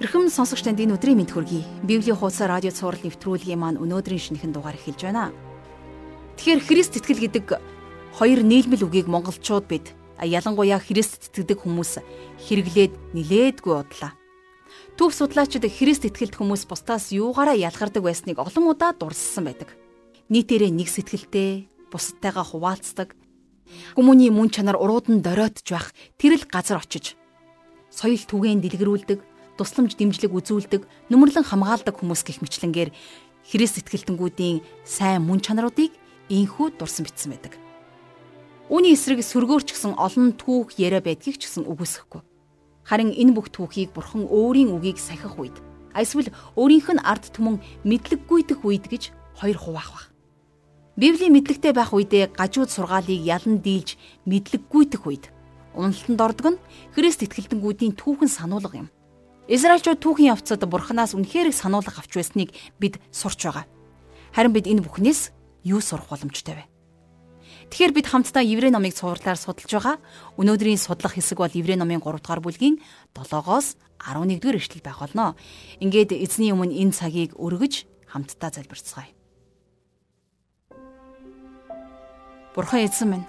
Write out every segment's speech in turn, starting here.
Эрхэм сонсогч танд энэ өдрийн мэд хүргэе. Библийн хуудас радио цаураар нэвтрүүлгийн маань өнөөдрийн шинэхэн дугаар эхэлж байна. Тэгэхээр Христ итгэл гэдэг хоёр нийлмэл үгийг монголчууд бид ялангуяа Христ итгэдэг хүмүүс хэрэглээд нилээдгүй бодлоо. Төв судлаачид Христ итгэлт хүмүүс бусдаас юугаараа ялгардаг байсныг олон удаа дурссан байдаг. Нийтээрээ нэг сэтгэлтэй, бусдтайгаа хуваалцдаг. Хүмүүний мөн чанар уруудан дороотж байх тэр л газар очиж соёл түгээн дэлгэрүүлдэг тусламж дэмжлэг үзүүлдэг, нүмерлэн хамгаалдаг хүмүүс гих мэтлэнгээр Христ итгэлтэнгүүдийн сайн мөн чанаруудыг инхүү дурсан битсэн байдаг. Үүний эсрэг сөргөөрч гсэн олон түүх яриа байдгийг ч гэсэн үгүйсэхгүй. Харин энэ бүх түүхийг бурхан өөрийн үгийг сахих үед эсвэл өөрийнх нь ард түмэн мэдлэггүйдэх үед гэж хоёр хуваах баг. Библийн мэдлэгтэй байх үедээ гажууд сургаалыг ялан дийлж мэдлэггүйдэх үед уналтанд ордог нь Христ итгэлтэнгүүдийн түүхэн сануулга юм. Израильчууд түүхийн явцад бурханаас үнэхээр их сануулга авч байсныг бид сурч байгаа. Харин бид энэ бүхнээс юу сурах боломжтой вэ? Тэгэхээр бид хамтдаа Еврей номыг цувралаар судалж байгаа. Өнөөдрийн судлах хэсэг бол Еврей номын 3 дугаар бүлгийн 7-оос 11-р эшлэл байх болно. Ингээд эзний өмнө энэ цагийг өргөж хамтдаа залбирцгаая. Бурхан эзэн минь,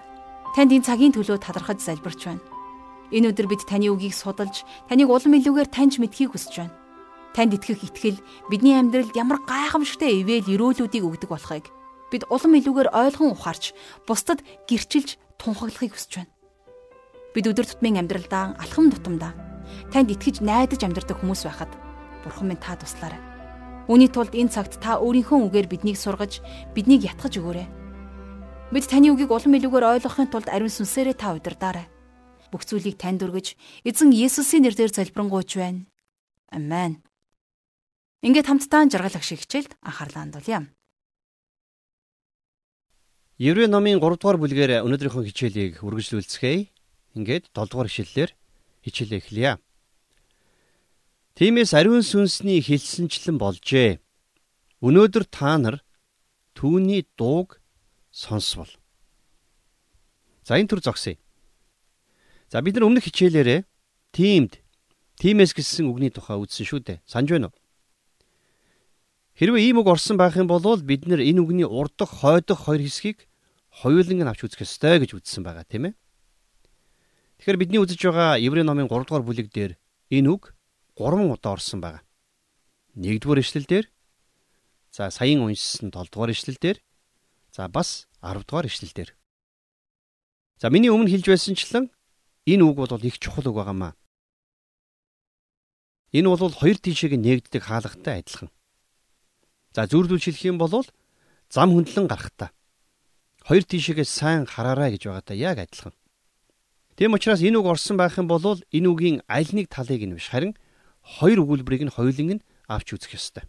танд энэ цагийн төлөө талархаж залбирч байна. Энэ өдөр бид таны үгийг судалж, таныг улам илүүгээр таньж мэдхийг хүсэж байна. Танд итгэх итгэл бидний амьдралд ямар гайхамшигтай ивэл өрөөлүүдийг өгдөг болохыг бид улам илүүгээр ойлгон ухаарч, бусдад гэрчилж тунхаглахыг хүсэж байна. Бид өдөр тутмын амьдралдаа алхам тутамдаа танд итгэж найдаж амьдрдаг хүмүүс байхад Бурхан минь та туслаарай. Үүний тулд энэ цагт та өөрийнхөө үгээр биднийг сургаж, биднийг ятгах өгөөрэй. Бид таны үгийг улам илүүгээр ойлгохын тулд ариун сүнсээрээ та удирдаарай бүх зүйлийг танд өргөж эзэн Есүсийн нэрээр залбирanгуйч байна. Амен. Ингээд хамтдаа жаргал ах шиг хичээлд анхаарлаа хандуулъя. Еврей номын 3 дугаар бүлгээр өнөөдрийнхөө хичээлийг үргэлжлүүлцгээе. Ингээд 7 дугаар хичээлээр хичээлээ эхлэе. Тиймээс ариун сүнсний хэлсэнчлэн болжээ. Өнөөдөр та нар түүний дууг сонсвол. За энэ төр зогсъё. За бид нар өмнөх хичээлээрээ тиймд тиймээс гэсэн үгний тухай үзсэн шүү дээ. Санж байна уу? Хэрвээ ийм үг орсон байх юм бол бид нар энэ үгний урдах, хойдох хоёр хэсгийг хоёуланг нь авч үзэх ёстой гэж үзсэн байгаа тийм ээ. Тэгэхээр бидний үзэж байгаа Еврей номын 3 дугаар бүлэг дээр энэ үг 3 удаа орсон байгаа. 1-р эшлэл дээр за саяын уншсан 7-р эшлэл дээр за бас 10-р эшлэл дээр. За миний өмнө хэлж байсанчлан Энэ үг бол их чухал үг байгаамаа. Энэ бол хоёр тишийг нээгддэг хаалгатай адилхан. За зүйрлүүлж хэлэх юм бол зам хөндлөн гарахтаа хоёр тишээгээ сайн хараарай гэж байгаатай яг адилхан. Тийм учраас энэ үг орсон байх юм бол энэ үгийн аль нэг талыг нь биш харин хоёр өгүүлбэрийг нь хоёуланг нь авч үзэх ёстой.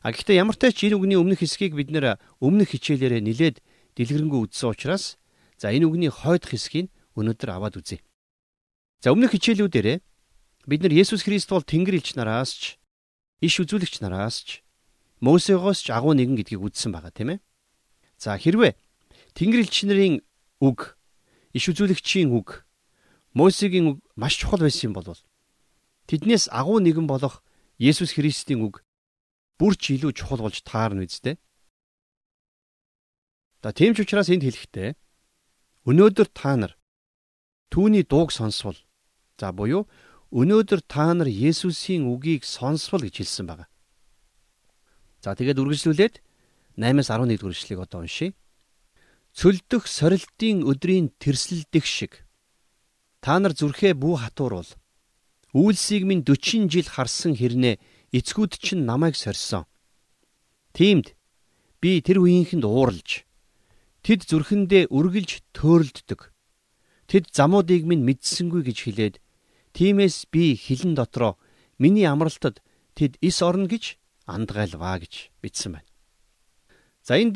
А гэхдээ ямар ч тач энэ үгний өмнөх хэсгийг бид нэр өмнөх хичээлээрээ нилээд дэлгэрэнгүй үзсэн учраас за энэ үгний хойд хэсгийг өнөөдөр аваад үзье. За өмнөх хичээлүүдээр бид нар Есүс Христ бол Тэнгэр элч нараас ч иш үзүүлэгч нараас ч Мосегоос ч агуу нэгэн гэдгийг үзсэн байгаа тийм ээ. За хэрвээ Тэнгэр элч нарын үг, иш үзүүлэгчийн үг, Мосегийн үг маш чухал байсан юм бол тэднээс агуу нэгэн болох Есүс Христийн үг бүр ч илүү чухал болж таарна үсттэй. За тийм ч учраас энд хэлэхдээ өнөөдөр та нар Түүний дууг сонсвол за буюу өнөөдөр та нар Есүсийн үгийг сонсвол гэж хэлсэн байна. За тэгээд үргэлжлүүлээд 8-аас 11 дугаар эшлэгийг одоо уншийе. Цөлдөх сорилтын өдрийн тэрсэлдэх шиг та нар зүрхээ бүү хатууруул. Үйлсийг минь 40 жил харсан хэрнээ эцгүүд чинь намайг сорьсон. Тиймд би тэр үеийнхэнд ууралж тэд зүрхэндээ үргэлж төөрөлддөг. Тэд замуудыг минь мэдсэнгүй гэж хэлээд тиймээс би хилэн дотроо миний амралтад тэд ис орно гэж андгайлваа гэж бичсэн байна. За энд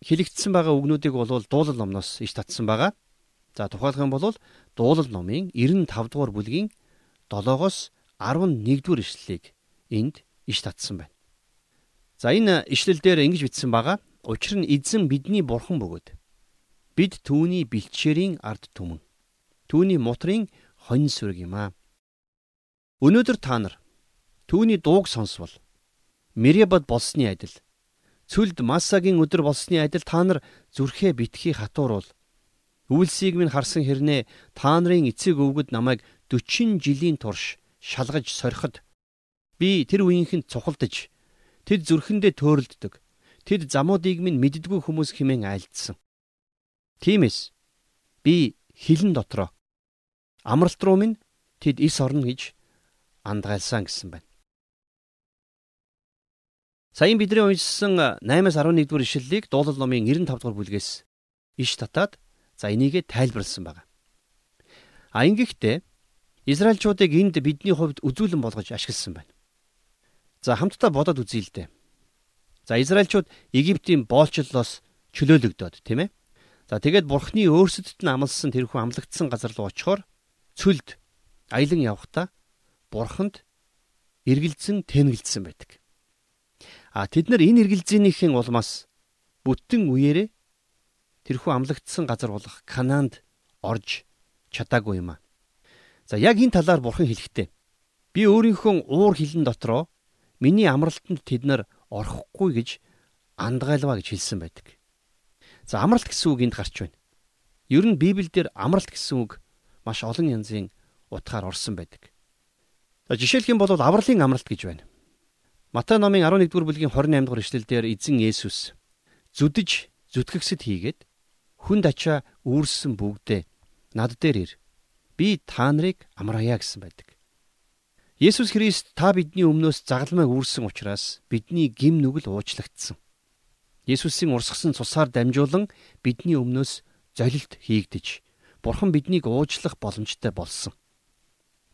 хэлэгдсэн байгаа үгнүүдийг бол дуулал номноос иш татсан байгаа. За тухайлх юм бол дуулал номын 95 дугаар бүлгийн 7-оос 11 дугаар ишлэлийг энд иш татсан байна. За энэ ишлэл дээр ингэж бичсэн байгаа. Учир нь эзэн бидний бурхан бөгөөд Бид түүний бэлчээрийн ард түмэн. Түүний мутрын хонь сүрэг юм аа. Өнөөдөр та нар Түүний дууг сонсвол Меребад болсны адил цүлд Массагийн өдөр болсны адил та нар зүрхээ битгий хатууруул. Үйлсийг минь харсан хэрнээ та нарын эцэг өвгөд намайг 40 жилийн турш шалгаж сориход би тэр үеийнхэнд цухалдаж тэд зүрхэндээ төөрөлддөг. Тэд замуудыг минь мэддгүй хүмүүс хэмээн айлдсан. Тиймээс би хилэн дотроо амралт руу минь тэд ис орно гэж андгайлсан гэсэн байна. Саяхан бидний уншсан 8-аас 11 дугаар ишлэлийг дуулал номын 95 дугаар бүлгээс иш татаад за энийгээ тайлбарлсан байна. А ингэхдээ Израильчуудыг энд бидний хувьд үзүүлэн болгож ашигласан байна. За хамтдаа бодоод үзье л дээ. За Израильчууд Египтийн боолчлолоос чөлөөлөгдөөд тийм ээ. За тэгээд Бурхны өөрсдөд нь амласан тэрхүү амлагдсан газар руу очихоор цүлд аялан явхдаа Бурханд эргэлзэн тэнэгэлдсэн байдаг. А тэд нар энэ эргэлзээнийхэн улмаас бүтэн үеэрээ тэрхүү амлагдсан газар болох Канаанд орж чадаагүй юм а. За яг энэ талаар бурхан хэлэхдээ би өөрийнхөө уур хилэн дотроо миний амралтанд тэд нар орохгүй гэж андгайлваа гэж хэлсэн байдаг. За амралт гэсэн үг энд гарч байна. Ер нь Библиэлд амралт гэсэн үг маш олон янзын утгаар орсон байдаг. За жишээлх юм бол авралын амралт гэж байна. Матай номын 11-р бүлгийн 28 дугаар эшлэлдэр эзэн Есүс зүдэж зүтгэгсэд хийгээд хүнд ачаа үүрсэн бүгдээ над дээр ир. Би та нарыг амраая гэсэн байдаг. Есүс Христ та бидний өмнөөс загалмай үүрсэн учраас бидний гим нүгэл уучлагдсан. Есүсийн урсгасан цусаар дамжуулан бидний өмнөөс золилт хийгдэж Бурхан биднийг уучлах боломжтой болсон.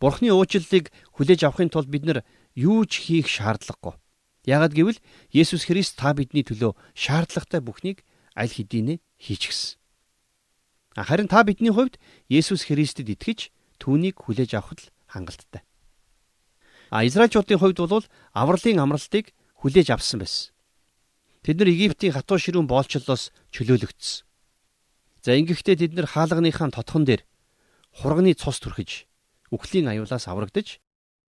Бурхны уучлалыг хүлээж авахын тулд бид нар юу ч хийх шаардлагагүй. Яагад гэвэл Есүс Христ та бидний төлөө шаардлагатай бүхнийг аль хэдийнэ хийчихсэн. Харин та бидний хувьд Есүс Христэд итгэж түүнийг хүлээж авахд л хангалттай. А Израильчуудын хувьд бол авралын амралтыг хүлээж авсан байсан. Тэд нар Египтийн хатуу ширүүн боолчлолоос чөлөөлөгдсөн. За ингэхдээ тэд нар хаалганыхаа тотхон дээр хурганы цус түрхэж үхлийн аюулаас аврагдаж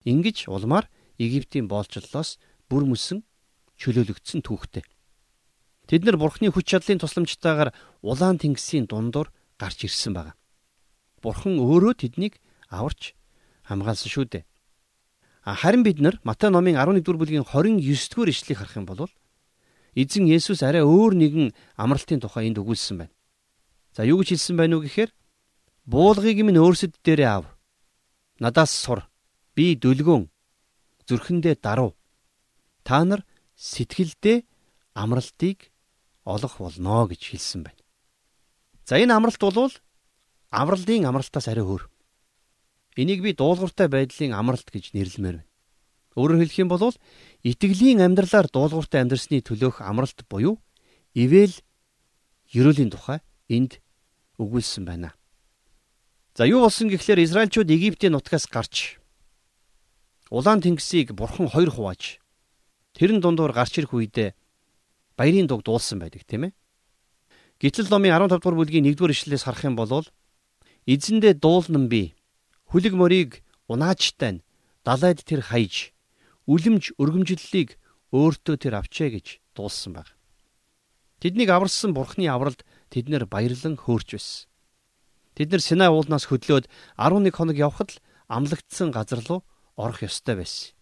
ингэж улмаар Египтийн боолчлолоос бүр мөсөн чөлөөлөгдсөн түүхтэй. Тэд нар Бурхны хүч чадлын тусламжтайгаар улаан тэнгисийн дундуур гарч ирсэн байна. Бурхан өөрөө тэднийг аварч хамгаалсан шүү дээ. Харин бид нар Матай номын 11-р бүлгийн 29-р ишлэгийг харах юм бол эзэн Есүс арай өөр нэгэн амралтын тухай энд өгүүлсэн байна. За юу гэж хэлсэн байна уу гэхээр буулгыг минь өөрсөд дээрээ ав. Надаас сур. Би дүлгөөн зүрхэндээ даруй. Та нар сэтгэлдээ амралтыг олох болно гэж хэлсэн байна. За энэ амралт бол авралын амралтаас арай өөр. Энийг би дуулууртай байдлын амралт гэж нэрлэмээр байна. Өөрөөр хэлэх юм бол итгэлийн амьдралаар дуулууртай амьдрсны төлөөх амралт буюу ивэл ерөөлийн тухай энд өгүүлсэн байна. За юу болсон гэхлээр Израильчууд Египтийн нутгаас гарч Улаан тэнгисийг бурхан хоёр хувааж тэрэн дундуур гарч ирэх үедээ баярын дуг дуулсан байдаг тийм ээ. Гитлэл номын 15 дугаар бүлгийн 1-р ишлэлээс харах юм бол эзэндээ дуулнан би хүлэг морийг унаачтай нь далайд тэр хаяж үлэмж өргөмжлөлийг өөртөө тэр авчээ гэж дуулсан баг. Тэднийг аварсан бурхны авралд тэд нэр баярлан хөөрч байсан. Тэд нар Синай уулнаас хөдлөөд 11 хоног явхад л амлагдсан газар руу орох ёстой байсан.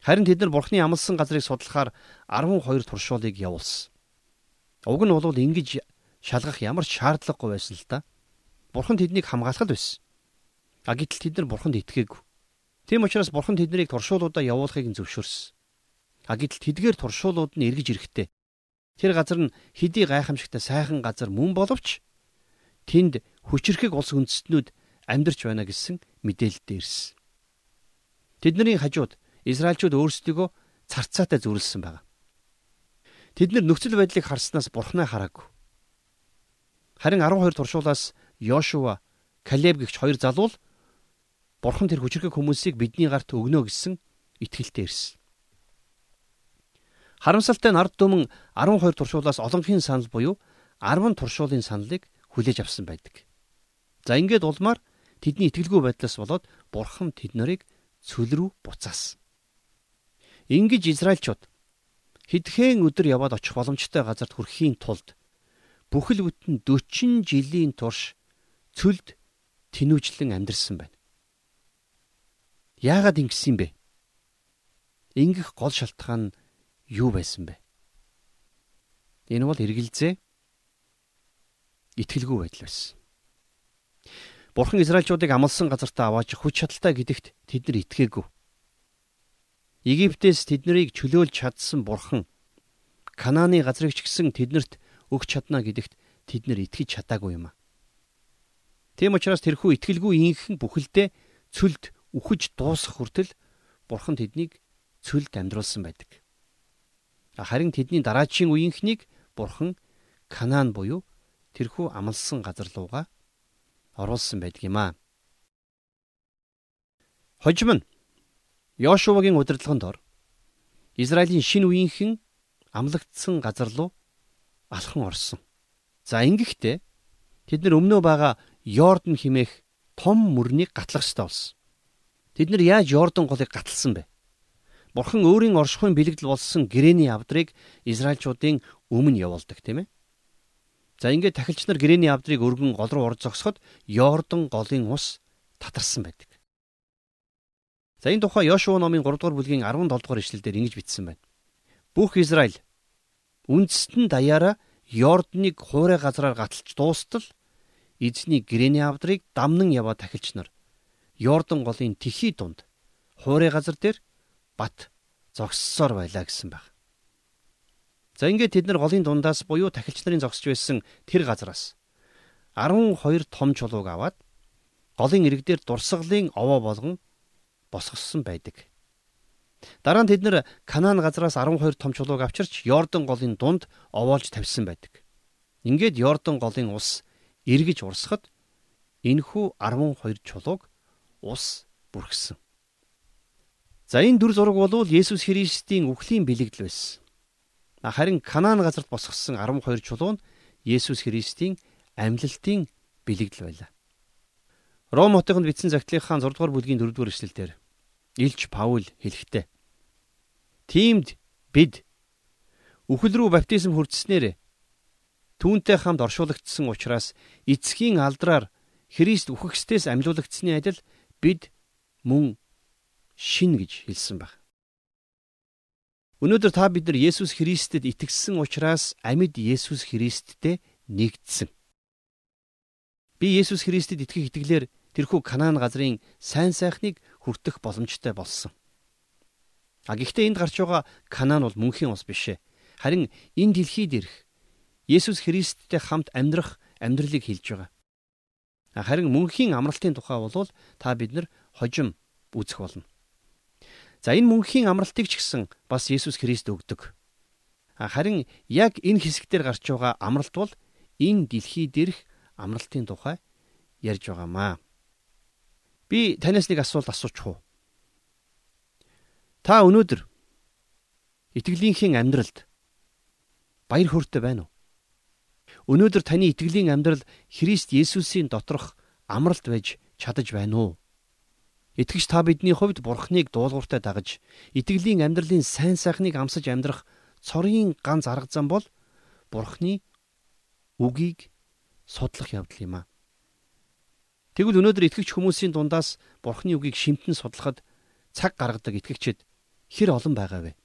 Харин тэд нар бурхны амлсан газрыг судлахаар 12 туршуулыг явуулсан. Уг нь бол ингэж шалгах ямар шаардлагагүй байсан л да. Бурхан тэднийг хамгаалах л байсан. А гэтэл тэд нар бурханд итгээгүй. Тийм учраас бурхан тэднийг туршуулуудаа явуулахыг зөвшөөрсөн. А гэтэл тэдгээр туршуулууд нь эргэж ирэхдээ тэр газар нь хэдий гайхамшигтай сайхан газар мөн боловч тэнд хүчрхэг улс үндэстнүүд амьдарч байна гэсэн мэдээлэлд ирсэн. Тэдний хажууд Израильчууд өөрсдийгөө царцаатай зүрлсэн байна. Тэд нар нөхцөл байдлыг харснаас бурхнаа хараагүй. Харин 12 туршуулаас Йошуа, Калеб гихч хоёр залуул бурхан тэр хүчрхэг хүмүүсийг бидний гарт өгнө гэсэн итгэлтэй ирсэн. Харамсалтай нь ард түмэн 12 туршуулаас олонхын санал буюу 10 туршуулын саналыг хүлээж авсан байдаг. За ингээд улмаар тэдний итгэлгүй байдлаас болоод бурхан тэд нарыг цөл рүү буцаасан. Ингэж Израильчууд хэдхэн өдөр яваад очих боломжтой газарт хүрэхийн тулд бүхэл бүтэн 40 жилийн турш цөлд тинүүжлэн амьдарсан байна. Яагаад ингэсэн бэ? Ингэх гол шалтгаан юу байсан бэ? Энэ бол эргэлзээ итгэлгүй байдал байсан. Бурхан Израильчуудыг амлсан газартаа аваач хүч чадалтай гэдэгт тэд нар итгээгүй. Египтээс тэднийг чөлөөлж чадсан Бурхан Канааны газрыг ч гэсэн тэднэрт өгч чадна гэдэгт тэд нар итгэж чадаагүй юм а. Тийм учраас тэрхүү итгэлгүй инхэн бүхэлдээ цөлд үхэж дуусах хүртэл Бурхан тэднийг цөлд амьдруулсан байдаг. Харин тэдний дараачийн үеийнхнийг Бурхан Канаан буюу тэрхүү амлсан газар руугаа оруулсан байдаг юм аа. Хожим нь Йошуагийн удирдлаганд ор Израилийн шинэ үеийнхэн амлагдсан газар руу алхан орсон. За ингэхдээ тэд нар өмнөө байгаа Йордан химээх том мөрнийг гатлах ёстой болсон. Тэд нар яаж Йордан голыг гаталсан бэ? Бурхан өөрийн оршихуйн бэлэгдэл болсон гэрэний авдрыг Израильчуудын өмнө явуулдаг тийм ээ. За ингээд тахилч нар гэрэний авдрыг өргөн гол руу орж зогсоход Йордан голын ус татарсан байдаг. За энэ тухай Йошуа номын 3 дугаар бүлгийн 17 дугаар ишлэлдэр ингэж бичсэн байна. Бүх Израиль үндэстэн даяараа Йорданыг хуурай газраар гаталж дуустал эзний гэрэний авдрыг дамнан яваа тахилч нар Йордан голын тэхий дунд хуурай газар дээр бат зогссоор байлаа гэсэн баг. За ингээд тэд нар голын дундаас буюу тахилч нарын зогсож байсан тэр газараас 12 том чулууг аваад голын иргдээр дурсгалын овоо болгон босгосон байдаг. Дараа нь тэд нар Канаан газараас 12 том чулууг авчирч Йордан голын дунд овоолж тавьсан байдаг. Ингээд Йордан голын ус эргэж урсахад энэхүү 12 чулууг ус бүрхсэн. За энэ дүр зураг бол Есүс Христийн үхлийн бэлэгдэл байсан. Харин Канаан газарт босгосон 12 чулуу нь Есүс Христийн амьлалтын бэлэгдэл байлаа. Ром хотынд бичсэн загтлынхаа 6 дугаар бүлгийн 4 дугаар эшлэлдэр Илч Паул хэлэхдээ Тиймд бид үхэл рүү баптизм хүртснээр түүнтэй хамт оршуулгдсан учраас эцгийн алдраар Христ үхэхстээс амьлуулагдсны адил бид мөн шин гэж хэлсэн баг. Өнөөдөр та бид нар Есүс Христэд итгэсэн учраас амьд Есүс Христтэй нэгдсэн. Би Есүс Христэд итгэх итгэлээр тэрхүү Канаан газрын сайн сайхныг хүртэх боломжтой болсон. А гэхдээ энд гарч байгаа Канаан бол мөнхийн ус биш ээ. Харин энэ дэлхийд ирэх Есүс Христтэй хамт амьдрах амьдралыг хэлж байгаа. Харин мөнхийн амралтын тухай бол та бид нар хожим үзэх болно. За энэ мөнхийн амралтыг ч гэсэн бас Есүс Христ өгдөг. Харин яг энэ хэсэгтэр гарч байгаа амралт бол энэ дэлхий дээрх амралтын тухай ярьж байгаамаа. Би танаас нэг асуулт асуучих уу? Та өнөөдөр итгэлийнхээ амьдралд баяр хөөртэй байна уу? Өнөөдөр таны итгэлийн амьдрал Христ Есүсийн доторх амралт байж чадаж байна уу? Итгэж та бидний хувьд Бурхныг дуулууртай дагаж итгэлийн амьдралын сайн сайхныг амсаж амьдрах цорын ганц арга зам бол Бурхны үгийг судлах явдал юм а. Тэгвэл өнөөдөр итгэгч хүмүүсийн дундаас Бурхны үгийг шимтэн судлахад цаг гаргадаг итгэгчид хэр олон байгаа вэ?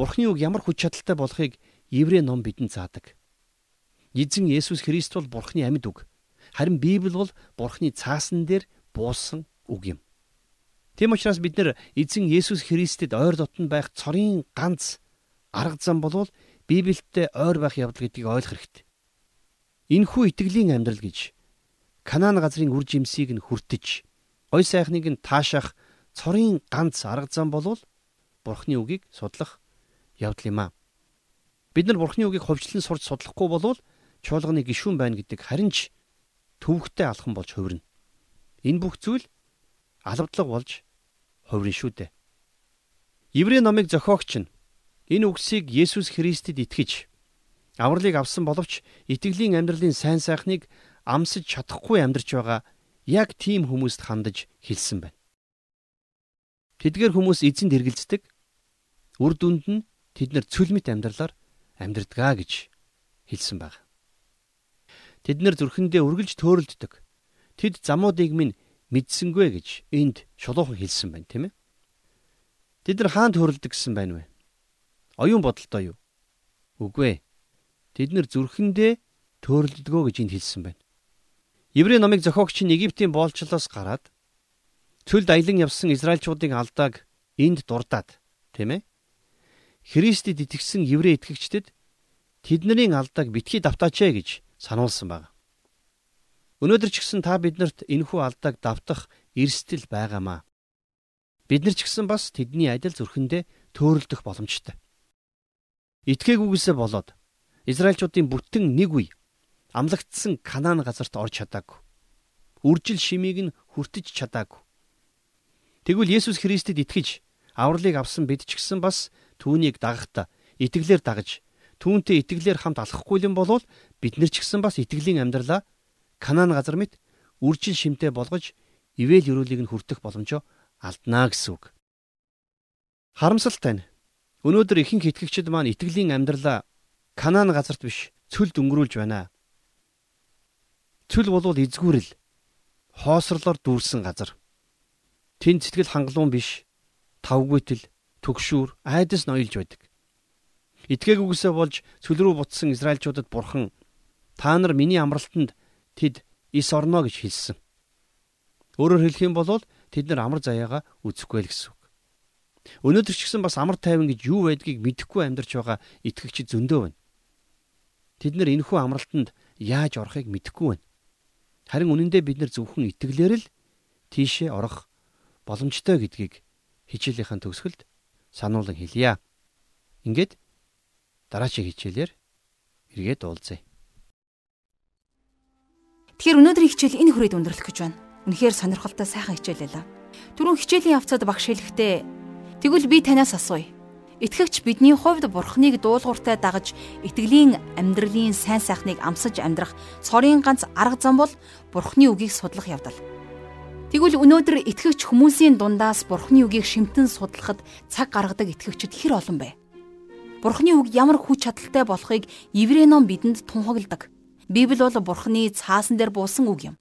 Бурхны үг ямар хүч чадалтай болохыг Еврей ном бидэнд заадаг. Эзэн Есүс Христ бол Бурхны амьд үг. Харин Библи бол Бурхны цаасан дээр буусан үг юм. Тийм учраас бид нэр эзэн Есүс Христэд ойр дотн байх цорын ганц арга зам болвол Библиэд ойр байх явдал гэдгийг ойлгох хэрэгтэй. Энэхүү итгэлийн амьдрал гэж Канаан газрын үр жимсийг нь хүртэж, гой сайхныг нь таашаах цорын ганц арга зам болвол Бурхны үгийг судлах явдал юм аа. Бид нар Бурхны үгийг ховчлон сурч судлахгүй болвол чуулганы гишүүн байна гэдэг харин ч төвөгтэй алхан болж хувирна. Энэ бүх зүйл алавдлага болж хувирна шүү дээ. Еврей номыг зохиогч нь энэ үгсийг Есүс Христэд итгэж авралыг авсан боловч итгэлийн амьдралын сайн сайхныг амсаж чадахгүй амьдарч байгаа яг тийм хүмүүст хандаж хэлсэн байна. Тэдгээр хүмүүс эзэнд эргэлздэг. Үр дүнд нь тэд нар цөлмит амьдралаар амьдрдгаа гэж хэлсэн баг. Тэд нар зүрхэндээ үргэлж төөрөлддөг. Тэд замуудыг минь мэдсэнгүй гэж энд шулуухан хэлсэн байна, тийм ээ. Тэд нар хаан төөрөлдөг гэсэн байна вэ? Оюун бодолтой юу? Үгүй ээ. Тэд нар зүрхэндээ төөрөлддгөө гэж энд хэлсэн байна. Еврей номыг зохиогч нь Египтийн боолчлоос гараад цөлд аялан явсан Израильчуудын алдааг энд дурдаад, тийм ээ? Христэд итгэсэн еврей итгэгчдэд тэдний алдааг битгий давтаач ээ гэж сануулсан байна. Өнөөдөр ч гэсэн та биднэрт энэхүү алдааг давтах эрсдэл байгаамаа. Бид нар ч гэсэн бас тэдний адил зүрхэндээ төөрөлдөх боломжтой. Итгээгүйгээсээ болоод Израильчуудын бүтэн нэг үе амлагдсан Канаан газарт орж чадаагүй. Үржил шимийг нь хүртэж чадаагүй. Тэгвэл Есүс Христэд итгэж авралыг авсан бид ч гэсэн бас түүнийг дагахта итгэлээр дагаж түүнтэй итгэлээр хамт алхахгүй юм бол бид нар ч гэсэн бас итгэлийн амьдралаа Канаан газар мэт үржил шимтэй болгож ивэл өрөөлийг нь хүртэх боломжоо алднаа гэсэн үг. Харамсалтай нь өнөөдөр ихэнх итгэгчид маань итгэлийн амьдралаа Канаан газарт биш цөлд өнгөрүүлж байна. Цөл болвол эзгүүрэл хоосрлоор дүүрсэн газар. Тэнд сэтгэл хангалуун биш тавгүйтэл төгшүүр айдас ноёлж байдаг. Итгээгүйгээсээ болж цөл рүү бутсан Израильчуудад бурхан та нар миний амралтанд тэд ис орно гэж хэлсэн. Өөрөөр хэлэх юм бол тэд нар амар заяага үзэхгүй л гэсэн үг. Өнөөдөр ч гэсэн бас амар тайван гэж юу байдгийг мэдэхгүй амьдарч байгаа итгэгчид зөндөө байна. Тэд нар энэхүү амралтанд яаж орохыг мэдэхгүй байна. Харин үнэндээ бид нар зөвхөн итгэлээр л тийшээ орох боломжтой гэдгийг хичээлийнхэн төгсгөлд сануулan хэлье. Ингээд дараагийн хичээлээр эргээд уулзъя. Тэгэхээр өнөөдрийн хичээл энэ хүрээд өндөрлөх гэж байна. Үнэхээр сонирхолтой сайхан хичээл байлаа. Түрүүн хичээлийн явцад багш хэлэхдээ тэгвэл би танаас асууя. Итгэгч бидний хувьд Бурхныг дуулууртай дагаж итгэлийн амьдралын сайн сайхныг амсаж амьдрах цорын ганц арга зам бол Бурхны үгийг судлах явдал. Тэгвэл өнөөдөр итгэгч хүмүүсийн дундаас Бурхны үгийг шимтэн судлахад цаг гаргадаг итгэгчид хэр олон бэ? Бурхны үг ямар хүч чадалтай болохыг Еврей ном бидэнд тунхагладаг. Библи бол Бурхны цаасан дээр буусан үг юм.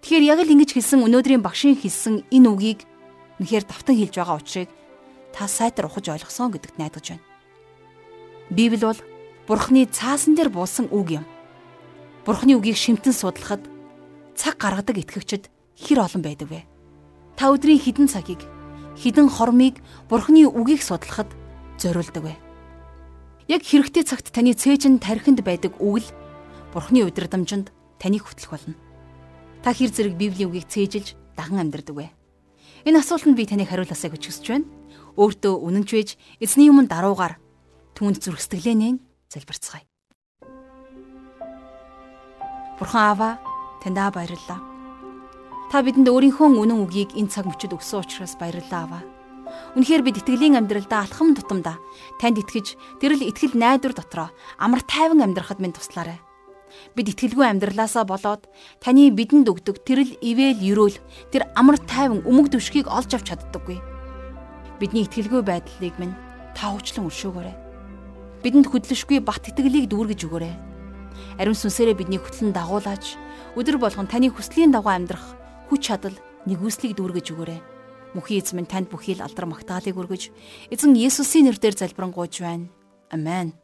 Тэгэхээр яг л ингэж хэлсэн өнөөдрийн багшийн хэлсэн энэ үгийг үнэхээр давтан хэлж байгаа учраас та сайтар ухаж ойлгосон гэдэгт найдаж байна. Библи бол Бурхны цаасан дээр буусан үг юм. Бурхны үгийг шимтэн судлахад цаг гаргадаг итгэгчид хэр олон байдаг вэ? Та өдрийн хідэн цагийг хідэн хормыг Бурхны үгийг судлахад зориулдаг вэ? Яг хэрэгтэй цагт таны цээжин тархинд байдаг үг л Бурхны удирдамжинд таныг хөтлөх болно. Та хэр зэрэг Библийн үгийг цээжилж даган амьдардаг вэ? Энэ асуултанд би таныг хариулаасаа гэж хүсэж байна өөртөө үнэнч вэж эзний өмнө даруугаар түүнд зүрх сэтгэлээ залбирцгаая. Бурхан Аава таньдаа баярлалаа. Та бидэнд өөрийнхөө үнэн үгийг энэ цаг мөчид өгсөн учраас баярлалаа Аава. Үнэхээр бид итгэлийн амьдралдаа алхам тутамдаа танд итгэж тэрл итгэл найдвар дотроо амар тайван амьдрахад минь туслаарай. Бид итгэлгүй амьдралаасаа болоод таны бидэнд өгдөг тэрл ивэл ерөөл тэр амар тайван өмг дэвшгийг олж авч чаддаггүй бидний итгэлгүй байдлыг минь та уучлан өршөөгөөрэй. Бидэнд хөдлөшгүй бат итгэлийг дүүргэж өгөөрэй. Ариун сүнсээрээ бидний хөтлөн дагуулж өдөр болгон таны хүслийн дагуу амьдрах хүч чадал нэгүслийг дүүргэж өгөөрэй. Мөнхийн эзэн минь танд бүхий л алдар магтаалыг өргөж эзэн Есүсийн нэрээр залбирanгуйж байна. Амен.